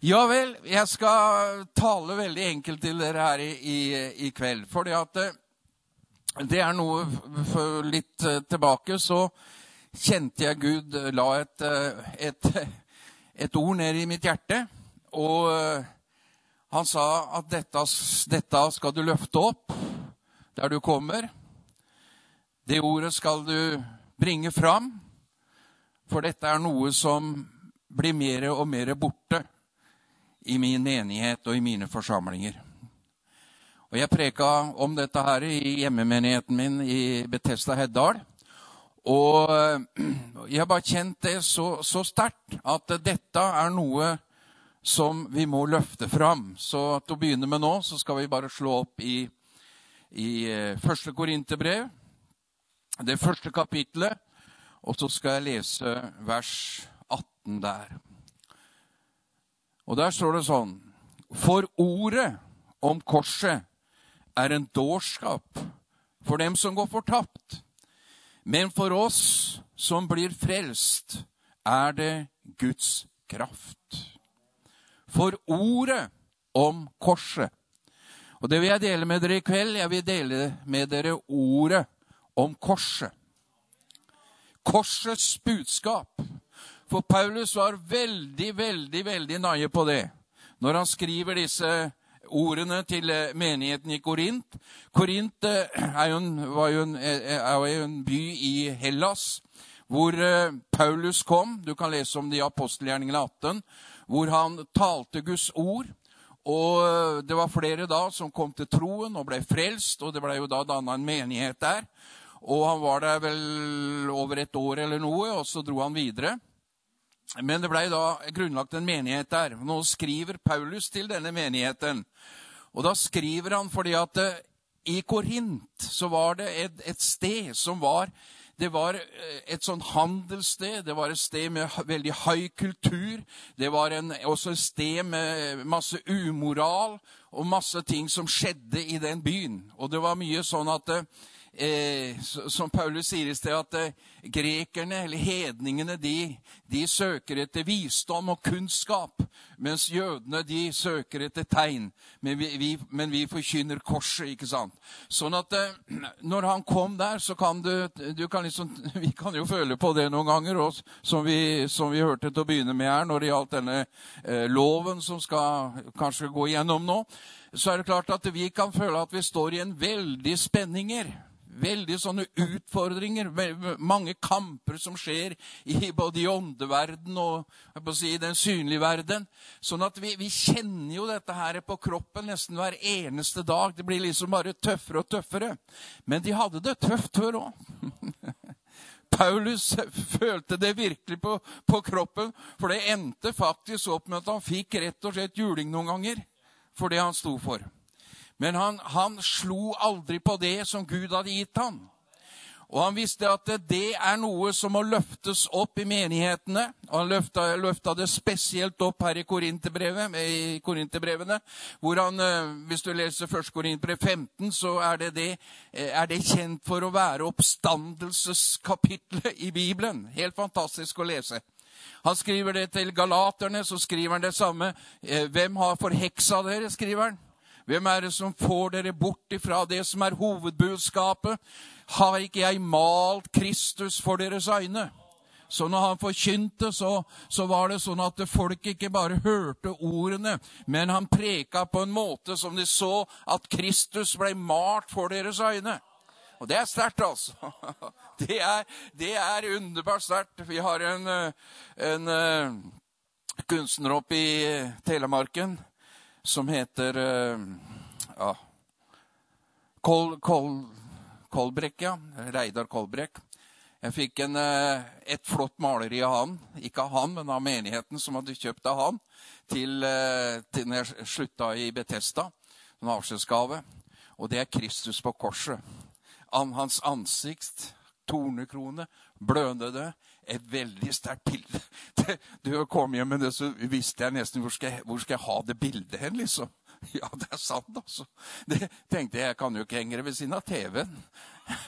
Ja vel, jeg skal tale veldig enkelt til dere her i, i, i kveld. Fordi at det, det er noe for litt eh, tilbake så kjente jeg Gud la et, eh, et, et ord ned i mitt hjerte. Og eh, han sa at dette, dette skal du løfte opp der du kommer. Det ordet skal du bringe fram, for dette er noe som blir mer og mer borte i min menighet og i mine forsamlinger. Og Jeg preka om dette her i hjemmemenigheten min i Betesta Heddal. Og jeg har bare kjent det så, så sterkt at dette er noe som vi må løfte fram. Så til å begynne med nå så skal vi bare slå opp i, i eh, første Korinterbrev, det første kapitlet, og så skal jeg lese vers 18 der. Og der står det sånn For ordet om korset er en dårskap for dem som går fortapt. Men for oss som blir frelst, er det Guds kraft. For ordet om korset. Og det vil jeg dele med dere i kveld. Jeg vil dele med dere ordet om korset. Korsets budskap. For Paulus var veldig, veldig, veldig nøye på det når han skriver disse ordene til eh, menigheten i Korint. Korint eh, er jo en, jo en, eh, er jo en by i Hellas hvor Paulus kom. Du kan lese om det i apostelgjerningene 18, hvor han talte Guds ord. Og det var flere da som kom til troen og ble frelst, og det ble jo da danna en menighet der. Og han var der vel over et år eller noe, og så dro han videre. Men det blei da grunnlagt en menighet der. Nå skriver Paulus til denne menigheten. Og da skriver han fordi at eh, i Korint så var det et, et sted som var det var eh, et sånn handelssted. Det var et sted med veldig høy kultur. Det var en, også et sted med masse umoral og masse ting som skjedde i den byen. Og det var mye sånn at eh, som Paulus sier i sted, at eh, grekerne, eller hedningene, de, de, søker etter visdom og kunnskap, mens jødene de søker etter tegn. Men vi, vi, men vi forkynner korset, ikke sant? Sånn at eh, når han kom der, så kan du, du kan liksom, Vi kan jo føle på det noen ganger, også, som, vi, som vi hørte til å begynne med her, når det gjaldt denne eh, loven som skal kanskje gå igjennom nå så er det klart at vi kan føle at vi står i en veldig spenninger veldig sånne utfordringer, mange kamper som skjer i både i åndeverden og si, i den synlige verden. Sånn at vi, vi, kjenner jo dette her på kroppen nesten hver eneste dag. Det blir liksom bare tøffere og tøffere. Men de hadde det tøft før òg. Paulus følte det virkelig på, på, kroppen, for det endte faktisk opp med at han fikk rett og slett juling noen ganger for det han sto for. Men han, han slo aldri på det som Gud hadde gitt ham. Og han visste at det er noe som må løftes opp i menighetene. Og han løfta, løfta det spesielt opp her i Korinterbrevene. Hvor han, eh, hvis du leser 1. Korinterbrev 15, så er det, det, eh, er det kjent for å være oppstandelseskapitlet i Bibelen. Helt fantastisk å lese. Han skriver det til galaterne, så skriver han det samme. Eh, hvem har forheksa dere, skriver han. Hvem er det som får dere bort ifra det som er hovedbudskapet? Har ikke jeg malt Kristus for deres øyne? Så når han forkynte, så, så, var det sånn at folk ikke bare hørte ordene, men han preka på en måte som de så at Kristus ble malt for deres øyne. Og det er sterkt, altså. Det er, det er underbart sterkt. Vi har en, en, en kunstner oppe i Telemarken som heter uh, ja, Kol, Kol, Kolbrekk, ja. Reidar Kolbrekk. Jeg fikk en, uh, et flott maleri av han. Ikke av han, men av menigheten som hadde kjøpt av han. Til, uh, til når jeg slutta i Betesta. En avskjedsgave. Og det er Kristus på korset. An, hans ansikt, tornekrone, blødende et veldig sterkt bilde. Du kom hjem med det, så visste jeg nesten hvor skal jeg, hvor skal jeg ha det bildet hen, liksom. Ja, det er sant, altså. Det tenkte jeg, jeg kan jo ikke henge det ved siden av TV-en.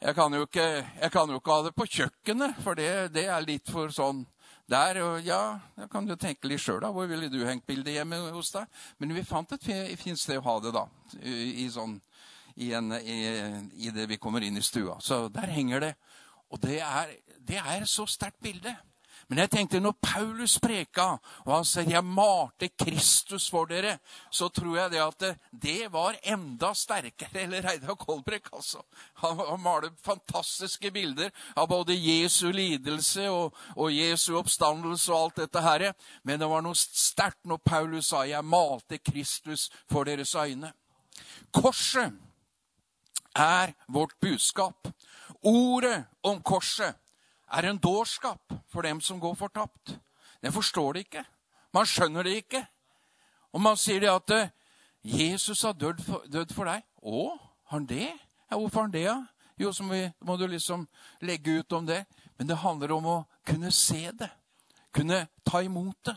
Jeg kan, jo ikke, jeg kan jo ikke ha det på kjøkkenet, for det, det er litt for sånn Der, og ja, da kan du tenke litt sjøl, da. Hvor ville du hengt bildet hjemme hos deg? Men vi fant et fint sted å ha det, da. I, sånn, i, en, i, i det vi kommer inn i stua. Så der henger det. Og det er, det er så sterkt bilde. Men jeg tenkte når Paulus preka, og han sier 'jeg malte Kristus for dere', så tror jeg det at det, det var enda sterkere. Eller Reidar Kolbrek, altså. Han, han maler fantastiske bilder av både Jesu lidelse og, og, Jesu oppstandelse og alt dette her. Men det var noe sterkt når Paulus sa 'jeg malte Kristus for deres øyne'. Korset er vårt budskap. Ordet om korset er en dårskap for dem som går fortapt. Det forstår det ikke. Man skjønner det ikke. Og man sier det at eh, Jesus har dødd for, død for deg. Å, har han det? Ja, hvorfor har han det. Ja? Jo, så må, må du liksom legge ut om det. Men det handler om å kunne se det. Kunne ta imot det.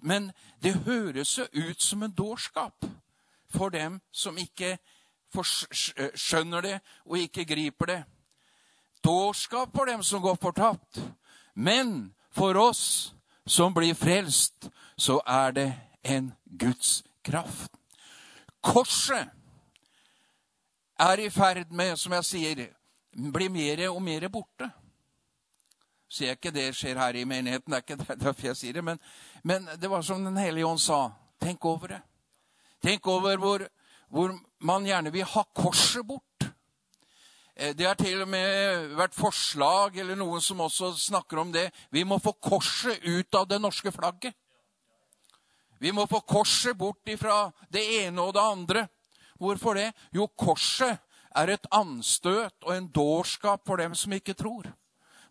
Men det høres jo ut som en dårskap for dem som ikke skjønner det og ikke griper det dårskap for dem som går fortapt. Men for oss som blir frelst, så er det en Guds kraft. Korset er i ferd med, som jeg sier, bli mer og mer borte. Sier jeg ikke det skjer her i menigheten, det er ikke derfor jeg sier det, men, men det var som Den hellige ånd sa. Tenk over det. Tenk over hvor, hvor man gjerne vil ha korset bort. Eh, det har til og med vært forslag eller noen som også snakker om det. Vi må få korset ut av det norske flagget. Vi må få korset bort ifra det ene og det andre. Hvorfor det? Jo, korset er et anstøt og en dårskap for dem som ikke tror.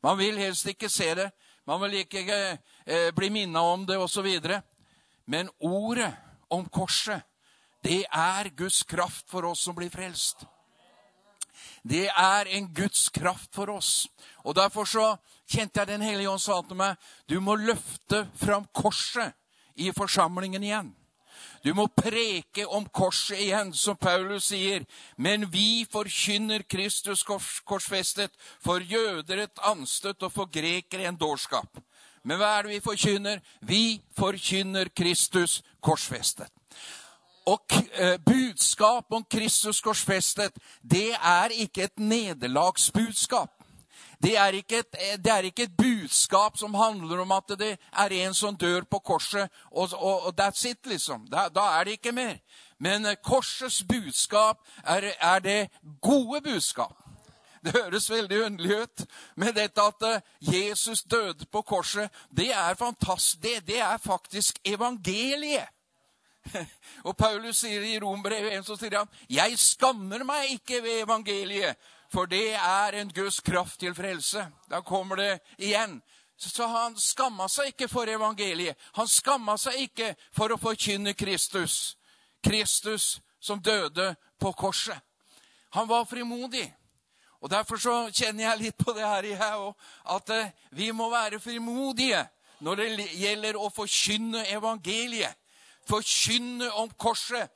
Man vil helst ikke se det. Man vil ikke eh, bli minna om det osv. Men ordet om korset, det er Guds kraft for oss som blir frelst. Det er en Guds kraft for oss. Og Derfor så kjente jeg Den hellige ånd sa til meg du må løfte fram korset i forsamlingen igjen. Du må preke om korset igjen, som Paulus sier. Men vi forkynner Kristus kors, korsfestet, for jøder et anstøt og for grekere en dårskap. Men hva er det vi forkynner? Vi forkynner Kristus korsfestet. Og eh, budskap om Kristus korsfestet, det er ikke et nederlagsbudskap. Det er, et, eh, det er, ikke et, budskap som handler om at det er en som dør på korset, og, og, og that's it, liksom. Da, da, er det ikke mer. Men eh, korsets budskap er, er, det gode budskap. Det høres veldig underlig ut, men dette at Jesus døde på korset, det er fantastisk. Det, det er faktisk evangeliet. Og Paulus sier i Rombrevet 1, så sier han, 'Jeg skammer meg ikke ved evangeliet, for det er en Guds kraft til frelse.' Da kommer det igjen. Så han skamma seg ikke for evangeliet. Han skamma seg ikke for å forkynne Kristus. Kristus som døde på korset. Han var frimodig. Og Derfor så kjenner jeg litt på det her, jeg òg, at eh, vi må være frimodige når det gjelder å forkynne evangeliet forkynne om korset.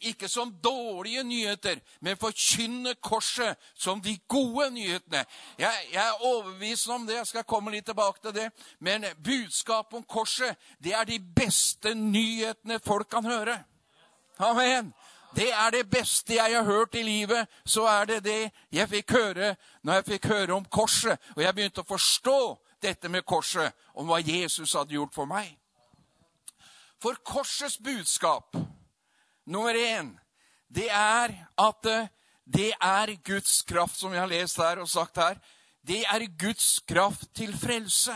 Ikke som dårlige nyheter, men forkynne korset som de gode nyhetene. Jeg, jeg, er overbevist om det, jeg skal komme litt tilbake til det. Men budskapet om korset, det er de beste nyhetene folk kan høre. Amen. Det er det beste jeg har hørt i livet. Så er det det jeg fikk høre når jeg fikk høre om korset. Og jeg begynte å forstå dette med korset, om hva Jesus hadde gjort for meg. For korsets budskap, nummer én, det er at eh, det er Guds kraft, som vi har lest her og sagt her. Det er Guds kraft til frelse.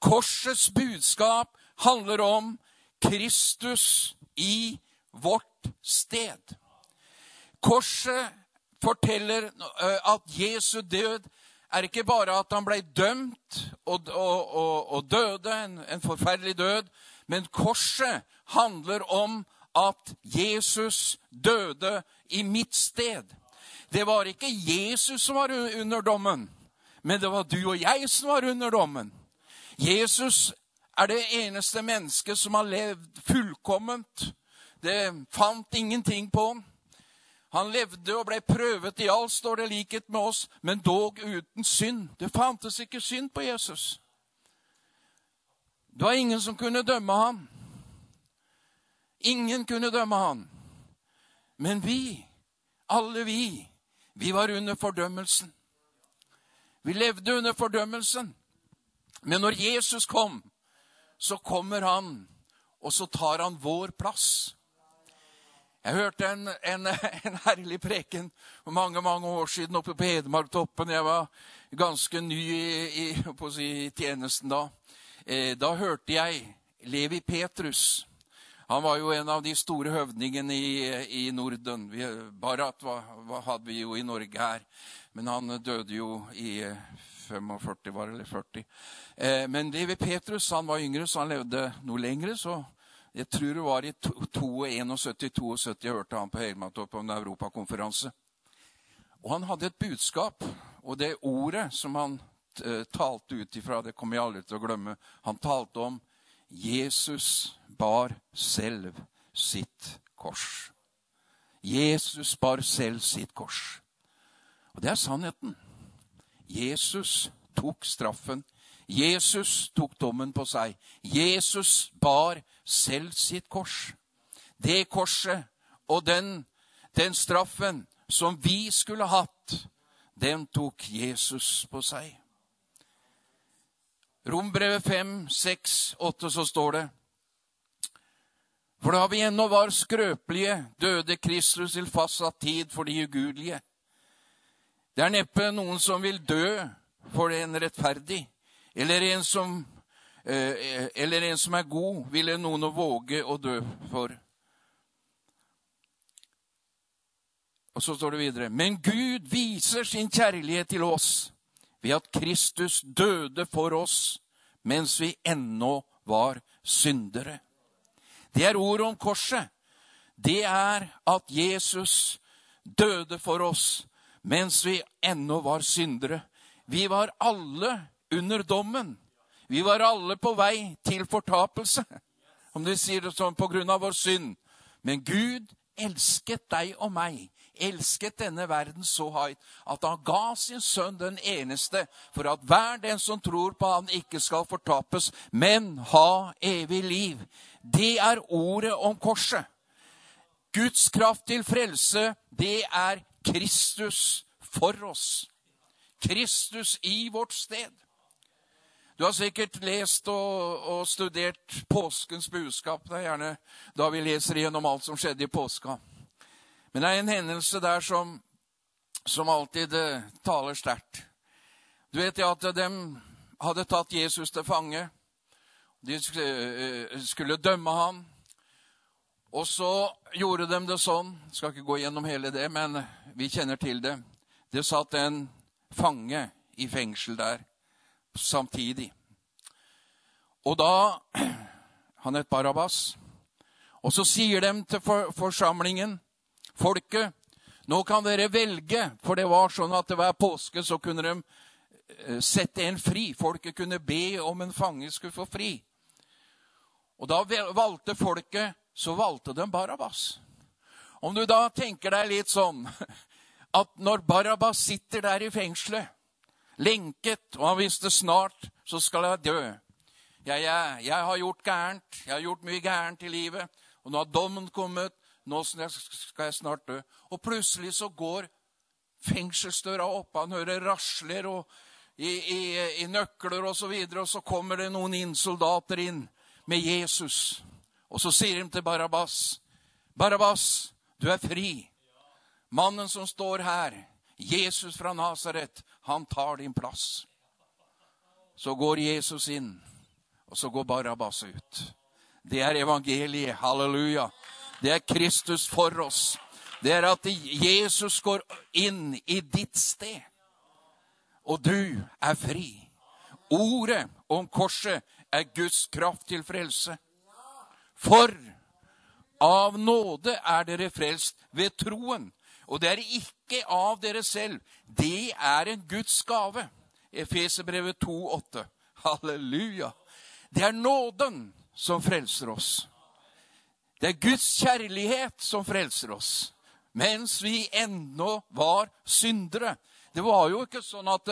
Korsets budskap handler om Kristus i vårt sted. Korset forteller eh, at Jesu død er ikke bare at han ble dømt og, og, og, og døde, en, en forferdelig død, men korset handler om at Jesus døde i mitt sted. Det var ikke Jesus som var under dommen, men det var du og jeg som var under dommen. Jesus er det eneste mennesket som har levd fullkomment. Det fant ingenting på ham. Han levde og ble prøvet i alt, står det likhet med oss, men dog uten synd. Det fantes ikke synd på Jesus. Det var ingen som kunne dømme han. Ingen kunne dømme han. Men vi, alle vi, vi var under fordømmelsen. Vi levde under fordømmelsen. Men når Jesus kom, så kommer han, og så tar han vår plass. Jeg hørte en, en, en herlig preken for mange mange år siden oppe på Hedmarktoppen. Jeg var ganske ny i, i, si, i tjenesten da. Eh, da hørte jeg Levi Petrus. Han var jo en av de store høvdingene i, i Norden. Vi, Barat hva, hva hadde vi jo i Norge her, men han døde jo i 45, var det, eller 40. Eh, men Levi Petrus han var yngre, så han levde noe lengre. så Jeg tror det var i 71-72 jeg hørte han på Helmatorp på en europakonferanse. Og han hadde et budskap, og det ordet som han eh, talte ut ifra, det kommer jeg aldri til å glemme. Han talte om Jesus bar selv sitt kors. Jesus bar selv sitt kors. Og det er sannheten. Jesus tok straffen. Jesus tok dommen på seg. Jesus bar selv sitt kors. Det korset og den, den straffen som vi skulle hatt, den tok Jesus på seg. Rombrevet 5, 6, 8, så står det For da vi ennå var skrøpelige, døde Kristus til fastsatt tid for de ugudelige. Det er neppe noen som vil dø for en rettferdig, eller en som, eh, eller en som er god, ville noen å våge å dø for. Og så står det videre.: Men Gud viser sin kjærlighet til oss ved at Kristus døde for oss mens vi ennå var syndere. Det er ordet om korset. Det er at Jesus døde for oss mens vi ennå var syndere. Vi var alle under dommen. Vi var alle på vei til fortapelse, om du sier det sånn, på grunn av vår synd. Men Gud elsket deg og meg elsket denne verden så høyt at han ga sin sønn den eneste, for at hver den som tror på han ikke skal fortapes, men ha evig liv. Det er ordet om korset. Guds kraft til frelse, det er Kristus for oss. Kristus i vårt sted. Du har sikkert lest og, og studert påskens budskap. Det er gjerne da vi leser igjennom alt som skjedde i påska. Men det er en hendelse der som, som alltid uh, taler sterkt. Du vet at de hadde tatt Jesus til fange. De uh, skulle dømme ham. Og så gjorde de det sånn Skal ikke gå gjennom hele det, men vi kjenner til det. Det satt en fange i fengsel der samtidig. Og da Han het Barabas. Og så sier de til forsamlingen folket. Nå kan dere velge, for det var sånn at hver påske så kunne de eh, sette en fri. Folket kunne be om en fange skulle få fri. Og da valgte folket Så valgte de Barabas. Om du da tenker deg litt sånn at når Barabas sitter der i fengselet, lenket, og han visste snart så skal jeg dø jeg, jeg, jeg har gjort gærent, jeg har gjort mye gærent i livet, og nå har dommen kommet, nå skal jeg snart dø. Og plutselig så går fengselsdøra opp. Han hører rasler og i, i, i nøkler osv. Og, så videre, og så kommer det noen inn, soldater inn med Jesus. Og så sier de til Barabas, 'Barabas, du er fri.' Mannen som står her, Jesus fra Nasaret, han tar din plass. Så går Jesus inn, og så går Barabas ut. Det er evangeliet. Halleluja. Det er Kristus for oss. Det er at Jesus går inn i ditt sted, og du er fri. Ordet om korset er Guds kraft til frelse. For av nåde er dere frelst ved troen. Og det er ikke av dere selv. Det er en Guds gave. Efeserbrevet 2,8. Halleluja. Det er nåden som frelser oss. Det er Guds kjærlighet som frelser oss. Mens vi ennå var syndere. Det var jo ikke sånn at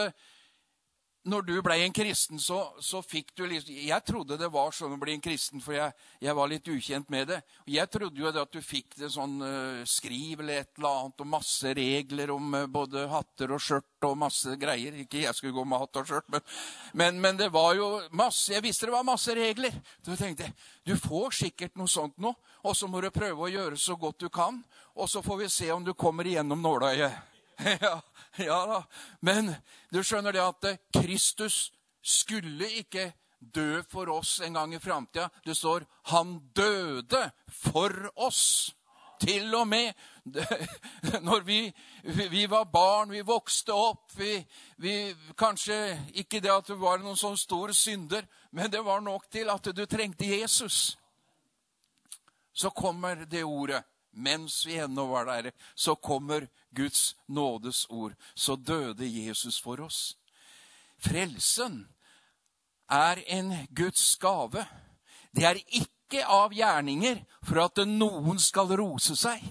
når du ble en kristen, så, så, fikk du liksom Jeg trodde det var sånn å bli en kristen, for jeg, jeg var litt ukjent med det. Jeg trodde jo at du fikk det sånn uh, skriv eller et eller annet, og masse regler om uh, både hatter og skjørt og masse greier. Ikke jeg skulle gå med hatt og skjørt, men, men, men, det var jo masse Jeg visste det var masse regler. Så jeg tenkte du får sikkert noe sånt nå, og så må du prøve å gjøre så godt du kan, og så får vi se om du kommer igjennom nåløyet. ja, ja da. Men du skjønner det at eh, Kristus skulle ikke dø for oss en gang i framtida. Det står 'Han døde for oss'. Til og med når vi, vi var barn, vi vokste opp vi, vi, Kanskje ikke det at du var noen sånn stor synder, men det var nok til at du trengte Jesus. Så kommer det ordet mens vi ennå var der, så kommer Guds nådes ord. Så døde Jesus for oss. Frelsen er en Guds gave. Det er ikke av gjerninger for at noen skal rose seg.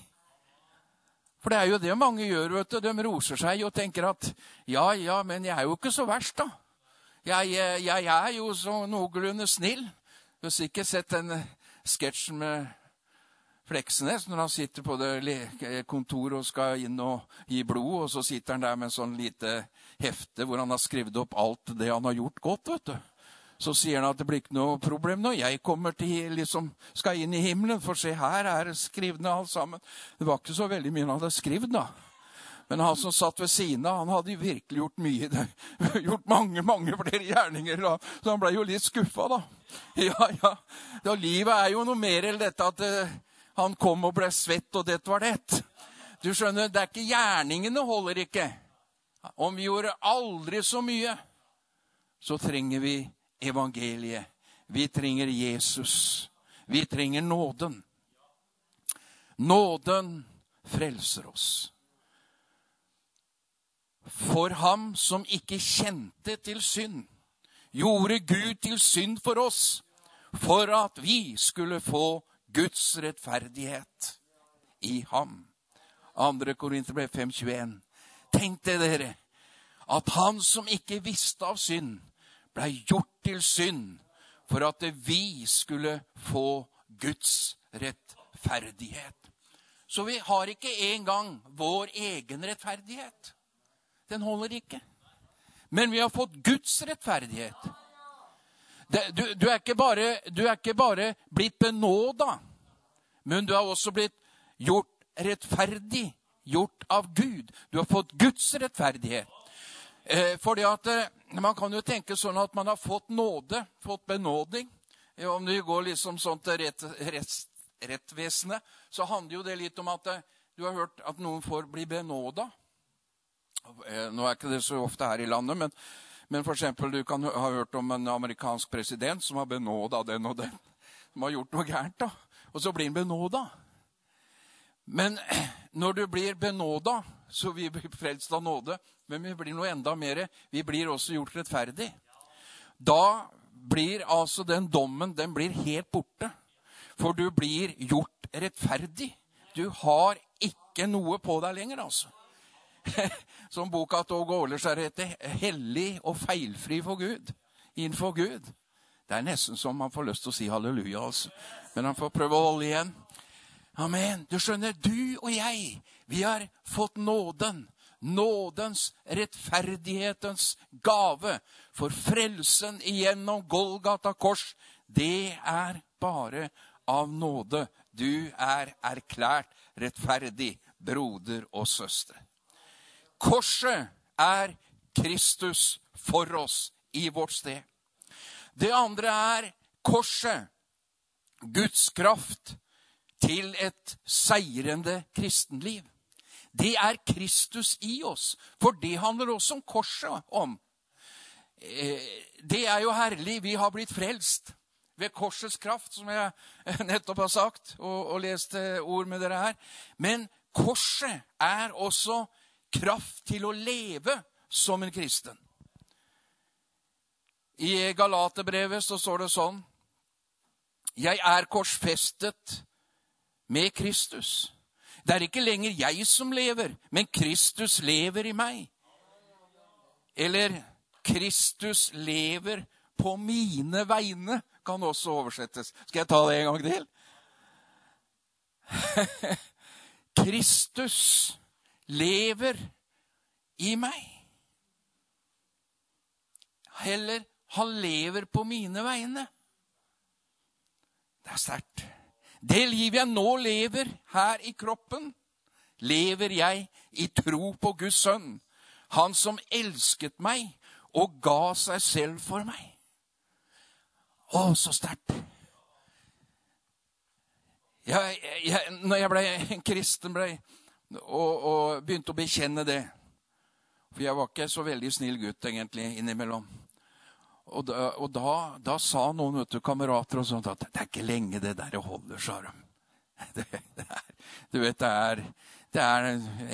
For det er jo det mange gjør. vet du. De roser seg og tenker at ja, ja, men jeg er jo ikke så verst, da. Jeg, jeg, jeg er jo så noenlunde snill. Du har sikkert sett den sketsjen med Fleksnes når han sitter på det kontoret og skal inn og gi blod. Og så sitter han der med en sånn lite hefte hvor han har skrevet opp alt det han har gjort godt. vet du. Så sier han at det blir ikke noe problem når jeg kommer til, liksom, skal inn i himmelen. For se, her er det skrevet ned alt sammen. Det var ikke så veldig mye han hadde skrevet, da. Men han som satt ved siden av, han hadde virkelig gjort mye. Det. Gjort mange mange flere gjerninger. Da. Så han ble jo litt skuffa, da. Ja, ja. Da, livet er jo noe mer enn dette at eh, han kom og ble svett, og dette var det. Du skjønner, det er ikke gjerningene holder ikke. Om vi gjorde aldri så mye, så trenger vi evangeliet. Vi trenger Jesus. Vi trenger nåden. Nåden frelser oss. For ham som ikke kjente til synd, gjorde Gud til synd for oss, for at vi skulle få Guds rettferdighet i ham. 2. Korinterbrev 5,21. Tenk det, dere, at han som ikke visste av synd, blei gjort til synd for at vi skulle få Guds rettferdighet. Så vi har ikke engang vår egen rettferdighet. Den holder ikke. Men vi har fått Guds rettferdighet. Du, du, er bare, du, er ikke bare, blitt benåda, men du har også blitt gjort rettferdig. Gjort av Gud. Du har fått Guds rettferdighet. Eh, fordi at eh, Man kan jo tenke sånn at man har fått nåde, fått benåding. Om du går liksom sånn til rett, rett, rettvesenet, så handler jo det litt om at eh, du har hørt at noen får bli benåda. Eh, nå er ikke det så ofte her i landet, men men for eksempel, du kan ha hørt om en amerikansk president som har benåda den og den. Som har gjort noe gærent. da. Og så blir han benåda. Men når du blir benåda, så vi blir frelst av nåde. Men vi blir noe enda mer. Vi blir også gjort rettferdig. Da blir altså den dommen den blir helt borte. For du blir gjort rettferdig. Du har ikke noe på deg lenger, altså. som boka Tog Åge er heter, 'Hellig og feilfri for Gud'. Innenfor Gud. Det er nesten som man får lyst til å si halleluja, altså. Men han får prøve å holde igjen. Amen. Du skjønner, du og jeg, vi har fått nåden. Nådens, rettferdighetens gave. For frelsen igjennom Golgata kors, det er bare av nåde. Du er erklært rettferdig, broder og søster. Korset er Kristus for oss i vårt sted. Det andre er korset, Guds kraft til et seirende kristenliv. Det er Kristus i oss, for det handler også om korset om. Eh, det er jo herlig. Vi har blitt frelst ved korsets kraft, som jeg nettopp har sagt og, og lest ord med dere her. Men korset er også kraft til å leve som en kristen. I Galaterbrevet så står det sånn Jeg er korsfestet med Kristus. Det er ikke lenger jeg som lever, men Kristus lever i meg. Eller Kristus lever på mine vegne, kan også oversettes. Skal jeg ta det en gang til? Kristus lever i meg. Heller, han lever på mine vegne. Det er sterkt. Det livet jeg nå lever her i kroppen, lever jeg i tro på Guds sønn, han som elsket meg og ga seg selv for meg. Å, så sterkt. Jeg, jeg, når jeg ble en kristen ble, og, og, begynte å bekjenne det For jeg var ikke så veldig snill gutt egentlig innimellom. Og da, og da, da sa noen vet du, kamerater og sånt at det er ikke lenge det der holder, sa de. Du vet, det er, det er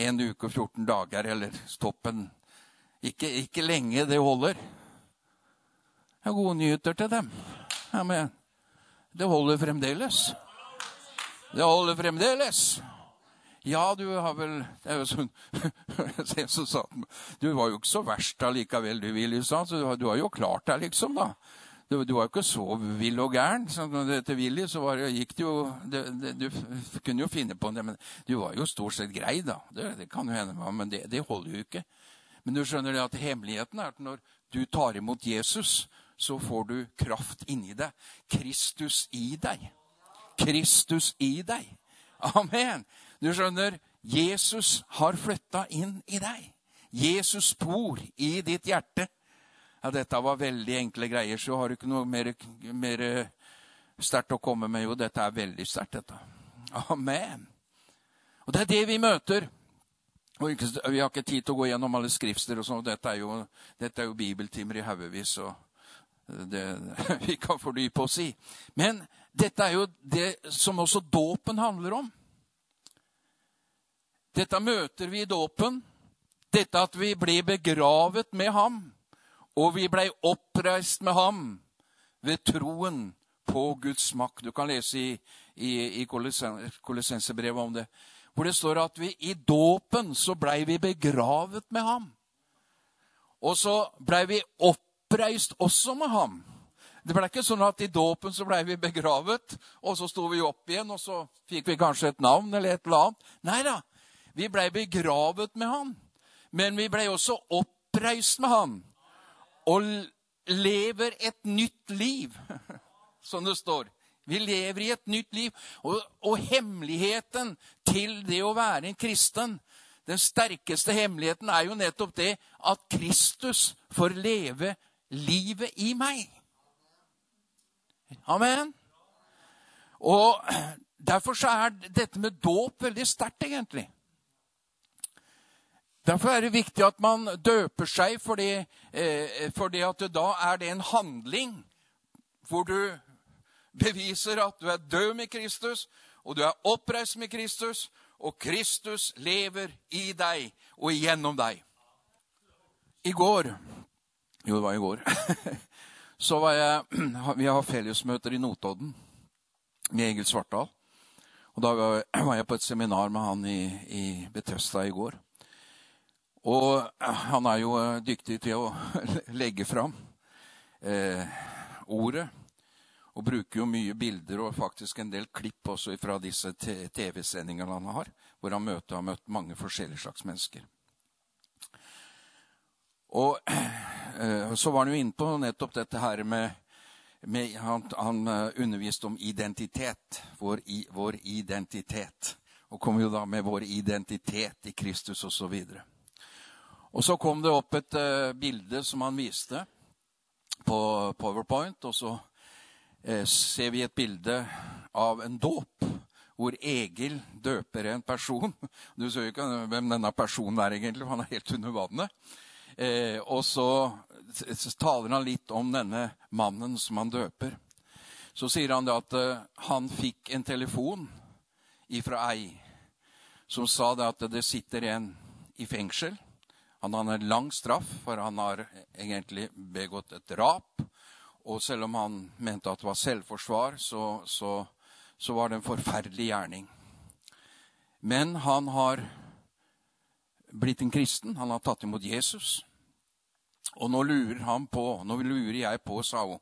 en uke og 14 dager, eller stoppen. Ikke, ikke lenge det holder. Jeg har gode nyheter til dem. Ja, men det holder fremdeles. Det holder fremdeles. Ja, du har vel Det er jo sånn som sa Du var jo ikke så verst allikevel, du, Willy. Så du, du har jo klart deg, liksom, da. Du, du, var jo ikke så vill og gæren. Så til Willy så var, gikk det jo det, det, Du kunne jo finne på det, men du var jo stort sett grei, da. Det, det kan jo hende, men det, det, holder jo ikke. Men du skjønner det at hemmeligheten er at når du tar imot Jesus, så får du kraft inni deg. Kristus i deg. Kristus i deg. Amen. Du skjønner, Jesus har flytta inn i deg. Jesus bor i ditt hjerte. Ja, dette var veldig enkle greier, så har du ikke noe mer, mer sterkt å komme med. Jo, dette er veldig sterkt, dette. Amen. Og det er det vi møter. Og vi har ikke tid til å gå gjennom alle skrifter. og sånn. Dette, dette er jo bibeltimer i haugevis, og det, vi kan fordype oss i. Men dette er jo det som også dåpen handler om. Dette møter vi i dåpen. Dette at vi ble begravet med ham, og vi ble oppreist med ham ved troen på Guds makt. Du kan lese i, i, i Kolossensebrevet om det. Hvor det står at vi i dåpen så blei vi begravet med ham. Og så blei vi oppreist også med ham. Det ble ikke sånn at i dåpen så blei vi begravet, og så sto vi opp igjen, og så fikk vi kanskje et navn eller et eller annet. Nei da. Vi blei begravet med han, men vi blei også oppreist med han. Og lever et nytt liv, som det står. Vi lever i et nytt liv. Og, og, hemmeligheten til det å være en kristen, den sterkeste hemmeligheten, er jo nettopp det at Kristus får leve livet i meg. Amen. Og derfor så er dette med dåp veldig sterkt, egentlig. Derfor er det viktig at man døper seg, fordi, eh, fordi da er det en handling hvor du beviser at du er død med Kristus, og du er oppreist med Kristus, og Kristus lever i deg og gjennom deg. I går Jo, det var i går. Så var jeg Vi har fellesmøter i Notodden med Egil Svartdal. Og da var jeg på et seminar med han i, i Betøsta i går. Og han er jo eh, dyktig til å legge fram eh, ordet. Og bruker jo mye bilder og faktisk en del klipp også fra disse TV-sendingene han har, hvor han møter, har møtt mange forskjellige slags mennesker. Og eh, så var han jo inne på nettopp dette her med, med han, han, eh, underviste om identitet. Vår, i, vår identitet. Og kom jo da med vår identitet i Kristus osv. Og, så og så kom det opp et uh, bilde som han viste på Powerpoint. Og så uh, ser vi et bilde av en dåp hvor Egil døper en person. Du ser jo ikke hvem denne personen er, egentlig, for han er helt under vannet. Uh, og så taler han litt om denne mannen som han døper. Så sier han det at han fikk en telefon ifra ei som sa det at det sitter en i fengsel han har en lang straff, for han har egentlig begått et drap. Og selv om han mente at det var selvforsvar, så, så, så var det en forferdelig gjerning. Men han har blitt en kristen. Han har tatt imot Jesus. Og nå lurer han på, nå lurer jeg på, sa hun,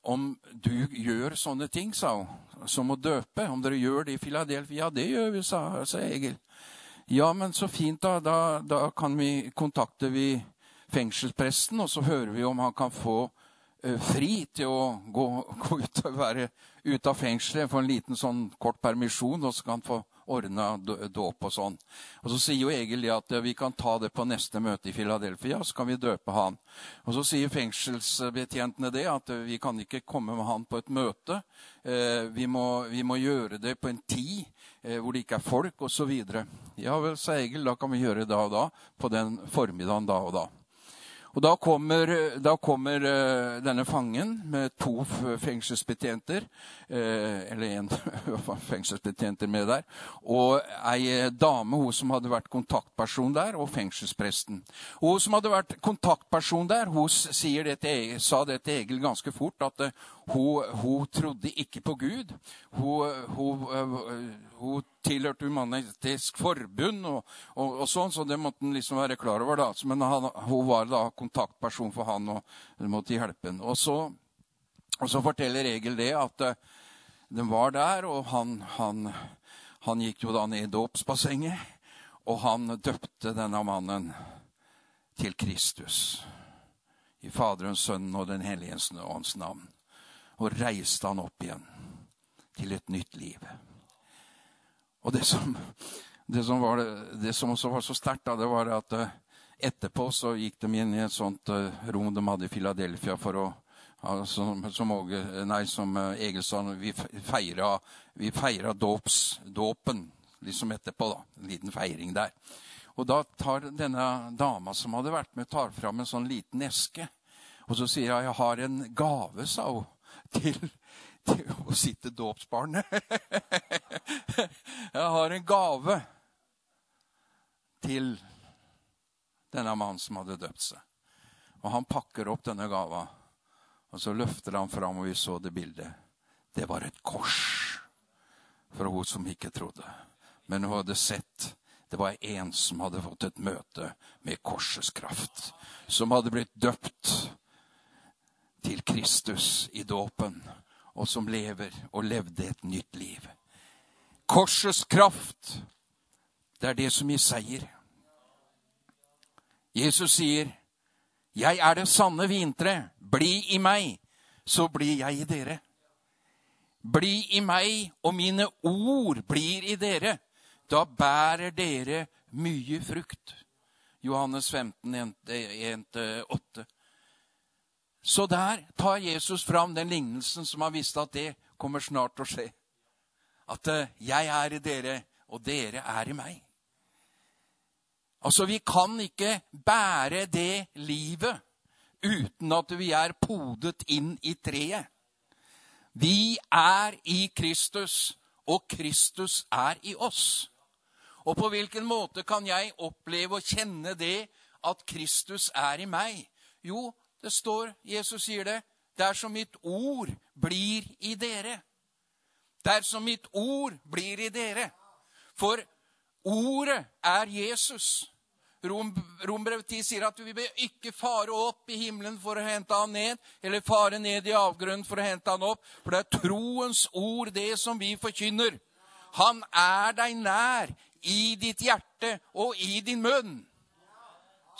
om du gjør sånne ting, sa hun, som å døpe. Om dere gjør det i Filadelfia. Ja, det gjør vi, sa, sa Egil. Ja, men så fint, da. Da, da kan vi kontakte vi fengselspresten, og så hører vi om han kan få uh, fri til å gå, gå ut være ute av fengselet, få en liten sånn kort permisjon, og så kan han få ordna dåp og sånn. Og Så sier jo Egil at vi kan ta det på neste møte i Philadelphia, så kan vi døpe han. Og Så sier fengselsbetjentene det, at vi kan ikke komme med han på et møte. Eh, vi må, vi må gjøre det på en tid eh, hvor det ikke er folk, osv. Ja vel, sa Egil, da kan vi gjøre det da og da, på den formiddagen da og da. Og Da kommer, da kommer uh, denne fangen med to fengselsbetjenter, eller en fengselsbetjenter med der, og ei dame hun som hadde vært kontaktperson der, og fengselspresten. Hun som hadde vært kontaktperson der, hun det til, sa det til Egil ganske fort, at hun, hun, trodde ikke på Gud. Hun, hun, hun tilhørte Human-Etisk Forbund og, og, og, sånn, så det måtte han liksom være klar over. da. Men han, hun var da kontaktperson for han og måtte hjelpe ham. Og, og, så forteller Egil det at uh, de var der, og han, han, han gikk jo da ned i dåpsbassenget. Og han døpte denne mannen til Kristus. I Faderens, Sønnen og Den hellige ånds navn. Og reiste han opp igjen til et nytt liv. Og det som, det som, var, det som også var så sterkt, det var at uh, etterpå så gikk de inn i et sånt uh, rom de hadde i Philadelphia for å ja, som, Åge, nei, som Egil sa, vi feira, vi feira dåps, dåpen liksom etterpå. da, En liten feiring der. Og da tar denne dama som hadde vært med, tar fram en sånn liten eske. Og så sier hun jeg har en gave, sa hun, til, til å sitte dåpsbarnet. Jeg har en gave til denne mannen som hadde døpt seg. Og han pakker opp denne gava, og så løfter han fram, og vi så det bildet. Det var et kors for hun som ikke trodde. Men hun hadde sett det var en som hadde fått et møte med korsets kraft. Som hadde blitt døpt til Kristus i dåpen og som lever og levde et nytt liv. Korsets kraft, det er det som gir seier. Jesus sier, 'Jeg er det sanne vintre. Bli i meg, så blir jeg i dere.' Bli i meg, og mine ord blir i dere. Da bærer dere mye frukt. Johannes 15, 1-8. Så der tar Jesus fram den lignelsen som han visste at det kommer snart til å skje. At eh, jeg er i dere, og dere er i meg. Altså, vi kan ikke bære det livet uten at vi er podet inn i treet. Vi er i Kristus, og Kristus er i oss. Og på hvilken måte kan jeg oppleve og kjenne det at Kristus er i meg? Jo, det står, Jesus sier det, dersom mitt ord blir i dere. Dersom mitt ord blir i dere. For ordet er Jesus. Rom, Rombrev 10 sier at vi bør ikke fare opp i himmelen for å hente han ned, eller fare ned i avgrunnen for å hente han opp, for det er troens ord, det som vi forkynner. Han er deg nær, i ditt hjerte og i din munn.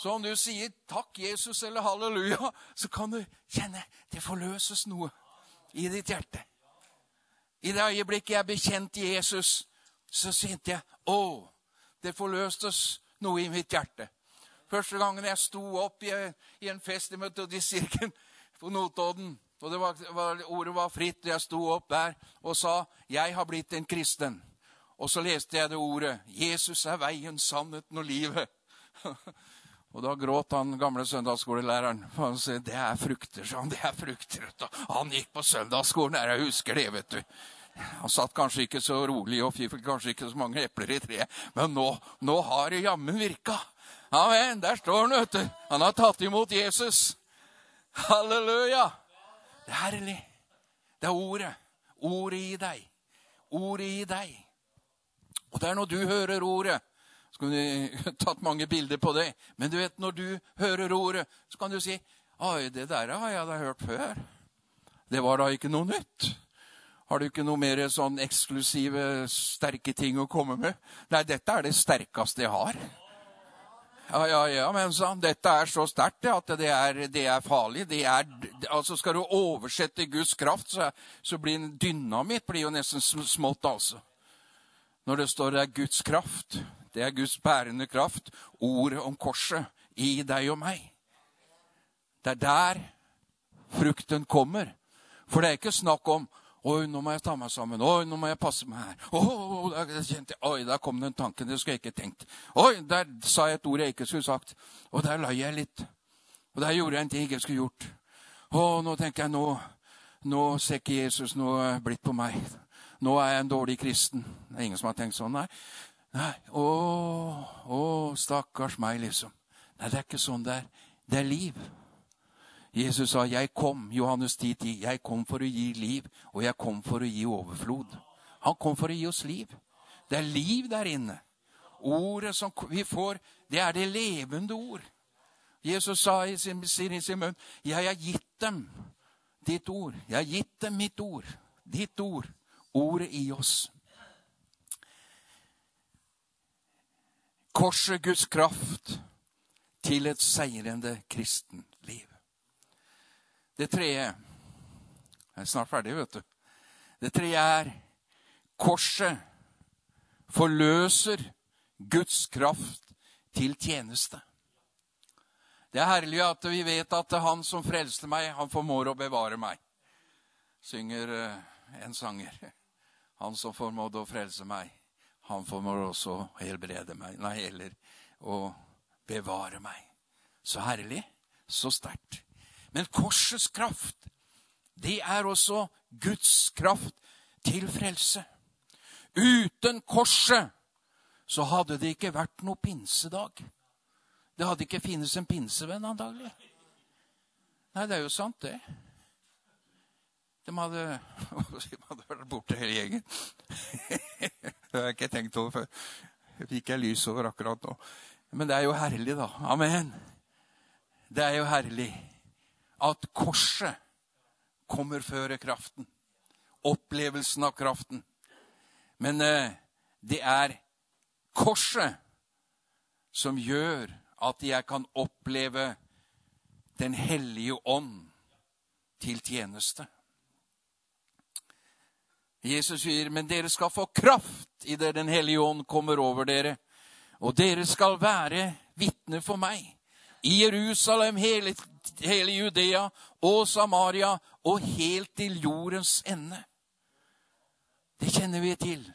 Så om du sier 'takk, Jesus' eller 'halleluja', så kan du kjenne det forløses noe i ditt hjerte. I det øyeblikket jeg bekjente Jesus, så kjente jeg 'Å, det forløstes noe i mitt hjerte'. Første gangen jeg sto opp i, en fest i Metodistkirken på Notodden, og var, var, ordet var fritt, og jeg sto opp der og sa 'Jeg har blitt en kristen'. Og så leste jeg det ordet 'Jesus er veien, sannheten og livet'. Og da gråt han gamle søndagsskolelæreren. For han sa det er frukter, sa han. Det er frukter. Han gikk på søndagsskolen jeg husker det, vet du. Han satt kanskje ikke så rolig og fikk kanskje ikke så mange epler i treet. Men nå, nå har det jammen virka. Amen. Der står han, vet du. Han har tatt imot Jesus. Halleluja. Det er herlig. Det er ordet. Ordet i deg. Ordet i deg. Og det er når du hører ordet, Så kunne vi tatt mange bilder på det. Men du vet, når du hører ordet, så kan du si Oi, det der har jeg da hørt før. Det var da ikke noe nytt. Har du ikke noe mer sånn eksklusive, sterke ting å komme med? Nei, dette er det sterkeste jeg har. Ja, ja, ja, men sa han, dette er så sterkt at det er, det er farlig. Det er, altså Skal du oversette Guds kraft, så, så blir dynamitt blir jo nesten smått, altså. Når det står det er Guds kraft, det er Guds bærende kraft, ordet om korset i deg og meg. Det er der frukten kommer. For det er ikke snakk om Oi, nå må jeg ta meg sammen. Oi, nå må jeg passe meg her. Oh, oi, der kom den tanken. Det skulle jeg ikke tenkt. Oi, der sa jeg et ord jeg ikke skulle sagt. Og der løy jeg litt. Og der gjorde jeg en ting jeg ikke skulle gjort. Å, nå tenker jeg, nå, nå ser ikke Jesus noe blitt på meg. Nå er jeg en dårlig kristen. Det er ingen som har tenkt sånn, nei. Nei, Å, å, stakkars meg, liksom. Nei, det er ikke sånn det er. Det er liv. Jesus sa, 'Jeg kom', Johannes 10, 10, 'Jeg kom for å gi liv, og jeg kom for å gi overflod'. Han kom for å gi oss liv. Det er liv der inne. Ordet som vi får, det er det levende ord. Jesus sa i sin, i sin munn, 'Jeg har gitt dem ditt ord'. Jeg har gitt dem mitt ord. Ditt ord. Ordet i oss. Korset Guds kraft til et seirende kristenliv. Det tredje Jeg er snart ferdig, vet du. Det tredje er korset forløser Guds kraft til tjeneste. Det er herlig at vi vet at han som frelste meg, han formår å bevare meg. Synger eh, en sanger. Han som formådde å frelse meg, han formår også å helbrede meg. Nei, eller å bevare meg. Så herlig. Så sterkt. Men korsets kraft, det er også Guds kraft til frelse. Uten korset så hadde det ikke vært noe pinsedag. Det hadde ikke finnes en pinsevenn, antagelig. Nei, det er jo sant, det. De hadde, de hadde vært borte hele gjengen. Det har jeg ikke tenkt over før. Det fikk jeg lys over akkurat nå. Men det er jo herlig, da. Amen. Det er jo herlig at korset kommer før kraften. Opplevelsen av kraften. Men eh, det er korset som gjør at jeg kan oppleve Den hellige ånd til tjeneste. Jesus sier, 'Men dere skal få kraft idet Den hellige ånd kommer over dere.' 'Og dere skal være vitner for meg.' I Jerusalem, hele hele Judea og Samaria og helt til jordens ende. Det kjenner vi til.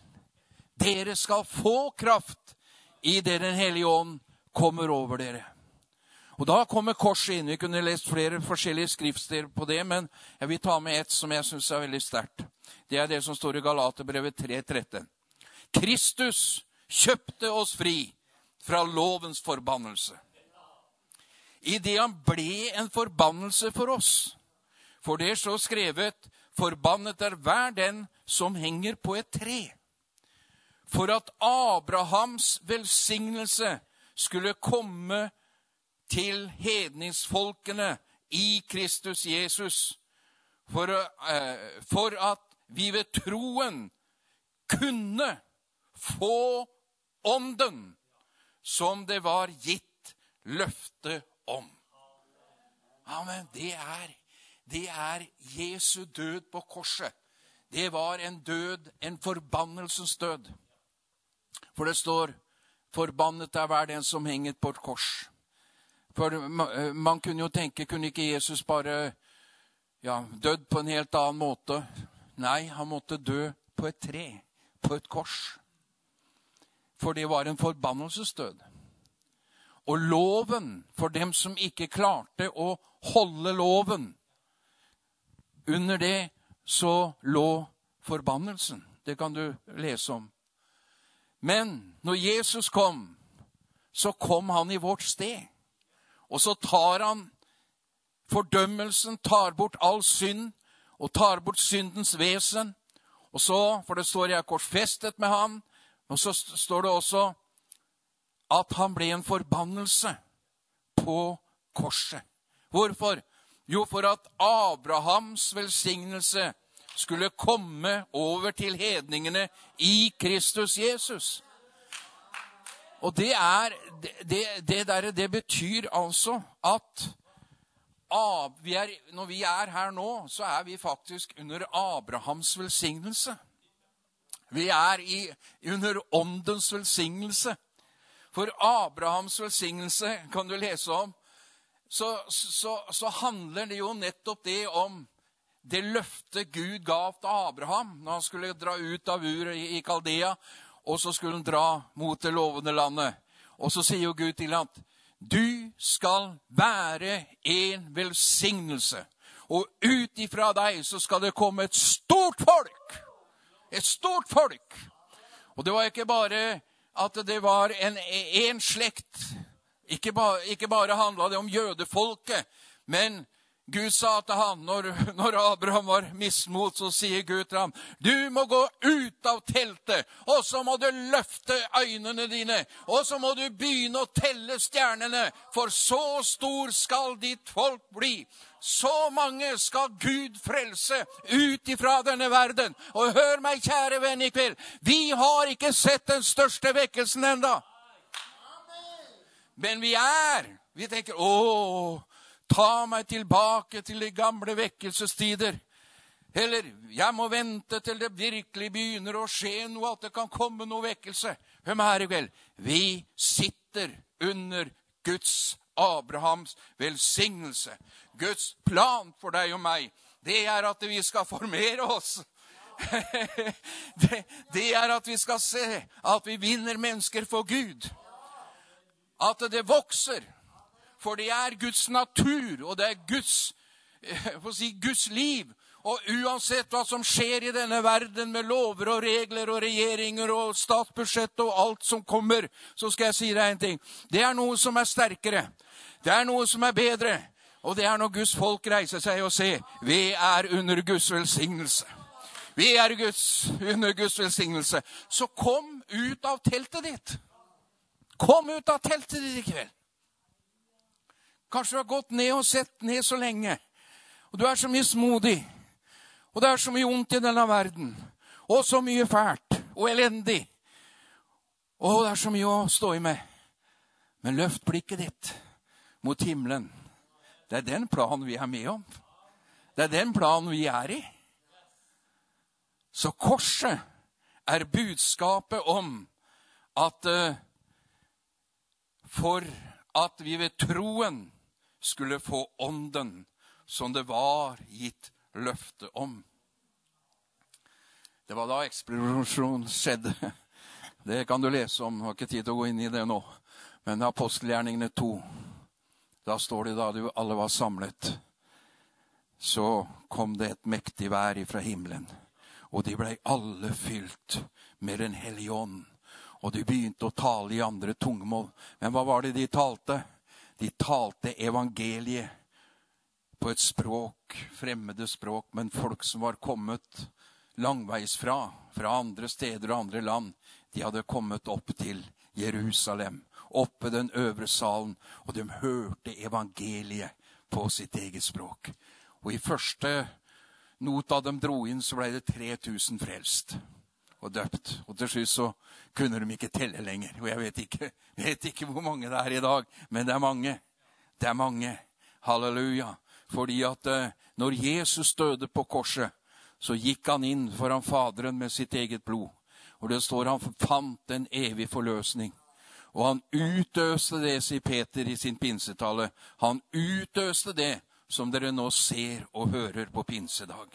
Dere skal få kraft i det Den hellige ånd kommer over dere. Og Da kommer korset inn. Vi kunne lest flere forskjellige skriftsteder på det, men jeg vil ta med ett som jeg syns er veldig sterkt. Det er det som står i Galaterbrevet 3.13. Kristus kjøpte oss fri fra lovens forbannelse idet han ble en forbannelse for oss. For det så skrevet:" Forbannet er hver den som henger på et tre. For at Abrahams velsignelse skulle komme til hedningsfolkene i Kristus Jesus, for, uh, for at vi ved troen kunne få ånden som det var gitt løfte om. Amen. Det er, det er Jesu død på korset. Det var en død, en forbannelsens død. For det står 'Forbannet er hver den som henger på et kors'. For Man kunne jo tenke kunne ikke Jesus bare ja, dødd på en helt annen måte? Nei, han måtte dø på et tre, på et kors. For det var en forbannelsesdød. Og loven for dem som ikke klarte å holde loven. Under det så lå forbannelsen. Det kan du lese om. Men når Jesus kom, så kom han i vårt sted. Og så tar han fordømmelsen, tar bort all synd og tar bort syndens vesen. Og så, for det står 'jeg er korsfestet med han', og så står det også at han ble en forbannelse på korset. Hvorfor? Jo, for at Abrahams velsignelse skulle komme over til hedningene i Kristus Jesus. Og det er Det, det, der, det betyr altså at vi er, når vi er her nå, så er vi faktisk under Abrahams velsignelse. Vi er i, under åndens velsignelse. For Abrahams velsignelse kan du lese om. Så, så, så handler det jo nettopp det om det løftet Gud gav til Abraham når han skulle dra ut av Ur i, i Kaldea, og så skulle han dra mot det lovende landet. Og så sier jo Gud til ham du skal være en velsignelse. Og ut ifra deg så skal det komme et stort folk. Et stort folk. Og det var ikke bare at det var en, en slekt. Ikke bare, ikke bare handla det om jødefolket, men Gud sa til ham, når, når, Abraham var mismot, så sier Gud til ham, du må gå ut av teltet, og så må du løfte øynene dine, og så må du begynne å telle stjernene, for så stor skal ditt folk bli. Så mange skal Gud frelse ut ifra denne verden. Og hør meg, kjære venn, i kveld. Vi har ikke sett den største vekkelsen enda. Men vi er. Vi tenker 'Å, Ta meg tilbake til de gamle vekkelsestider. Eller jeg må vente til det virkelig begynner å skje noe, at det kan komme noe vekkelse. Hør meg her i kveld. Vi sitter under Guds, Abrahams, velsignelse. Guds plan for deg og meg, det er at vi skal formere oss. det, det er at vi skal se at vi vinner mennesker for Gud. At det vokser. For det er Guds natur, og det er Guds, eh, si, Guds liv. Og uansett hva som skjer i denne verden med lover og regler og regjeringer og statsbudsjett og alt som kommer, så skal jeg si deg en ting. Det er noe som er sterkere. Det er noe som er bedre. Og det er når Guds folk reiser seg og ser vi er under Guds velsignelse. Vi er Guds, under Guds velsignelse. Så kom ut av teltet ditt. Kom ut av teltet ditt i kveld. Kanskje du har gått ned og sett ned så lenge. Og du er så mismodig. Og det er så mye ondt i denne verden. Og så mye fælt og elendig. Og det er så mye å stå i med. Men løft blikket ditt mot himmelen. Det er den planen vi er med om. Det er den planen vi er i. Så korset er budskapet om at uh, for at vi ved troen skulle få ånden som det var gitt løfte om. Det var da eksplosjonen skjedde. Det kan du lese om. Jeg har ikke tid til å gå inn i det nå. Men apostelgjerningene to, da står det da de alle var samlet, så kom det et mektig vær ifra himmelen. Og de blei alle fylt med Den hellige ånd. Og de begynte å tale i andre tungemål. Men hva var det de talte? De talte evangeliet på et språk, fremmede språk, men folk som var kommet langveisfra, fra andre steder og andre land, de hadde kommet opp til Jerusalem, oppe den øvre salen, og de hørte evangeliet på sitt eget språk. Og i første not da de dro inn, så ble det 3000 frelst og døpt. Og til slutt så kunne de ikke telle lenger. Og jeg vet ikke, vet ikke hvor mange det er i dag, men det er mange. Det er mange. Halleluja. Fordi at uh, når Jesus døde på korset, så gikk han inn foran Faderen med sitt eget blod. Og det står han fant en evig forløsning. Og han utøste det, sier Peter i sin pinsetale. Han utøste det som dere nå ser og hører på pinsedag.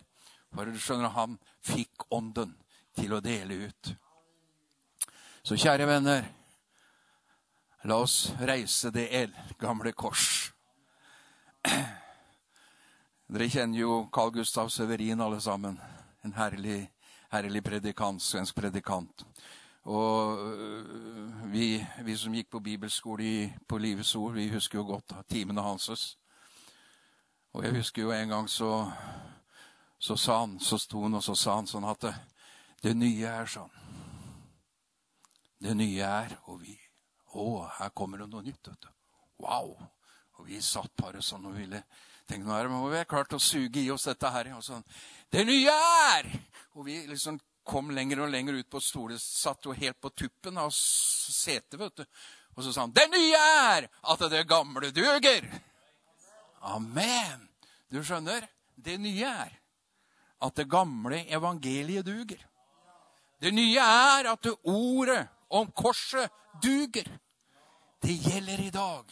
For du skjønner, han fikk ånden til å dele ut. Så kjære venner, la oss reise det eldgamle kors. Dere kjenner jo Carl Gustav Severin, alle sammen. En herlig, herlig predikant, svensk predikant. Og øh, vi, vi, som gikk på bibelskole på Livets Ord, vi husker jo godt timene hans. Og jeg husker jo en gang så, så sa han, så sto han og så sa han sånn at det, nye er sånn. Det nye er, og vi, Å, her kommer det noe nytt. vet du. Wow! Og vi satt bare sånn og ville tenke nå er det, vi ha klart å suge i oss dette her. Og sånn, det nye er! Og vi liksom kom lenger og lenger ut på stolen, satt jo helt på tuppen av setet. vet du. Og så sa han, det nye er at det gamle duger. Amen. Du skjønner, det nye er at det gamle evangeliet duger. Det nye er at det ordet om korset duger. Det gjelder i dag.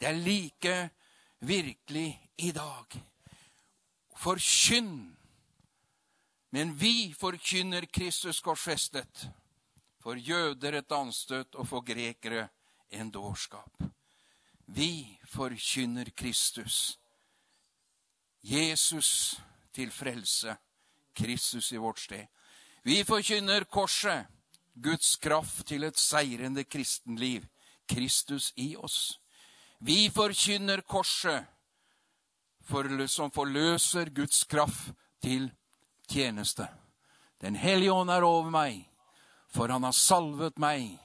Det er like virkelig i dag. Forkynn. Men vi forkynner Kristus korsfestet. For jøder et anstøt og for grekere en dårskap. Vi forkynner Kristus. Jesus til frelse. Kristus i vårt sted. Vi forkynner korset. Guds kraft til et seirende kristenliv. Kristus i oss. Vi forkynner korset som forløser Guds kraft til tjeneste. Den hellige ånd er over meg, for han har salvet meg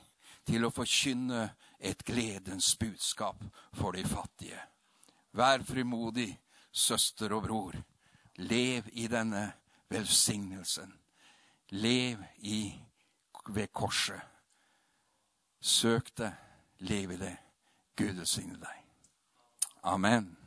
til å forkynne et gledens budskap for de fattige. Vær frimodig, søster og bror. Lev i denne velsignelsen. Lev i, ved korset. Søk det, lev i det. Gud velsigne deg. Amen.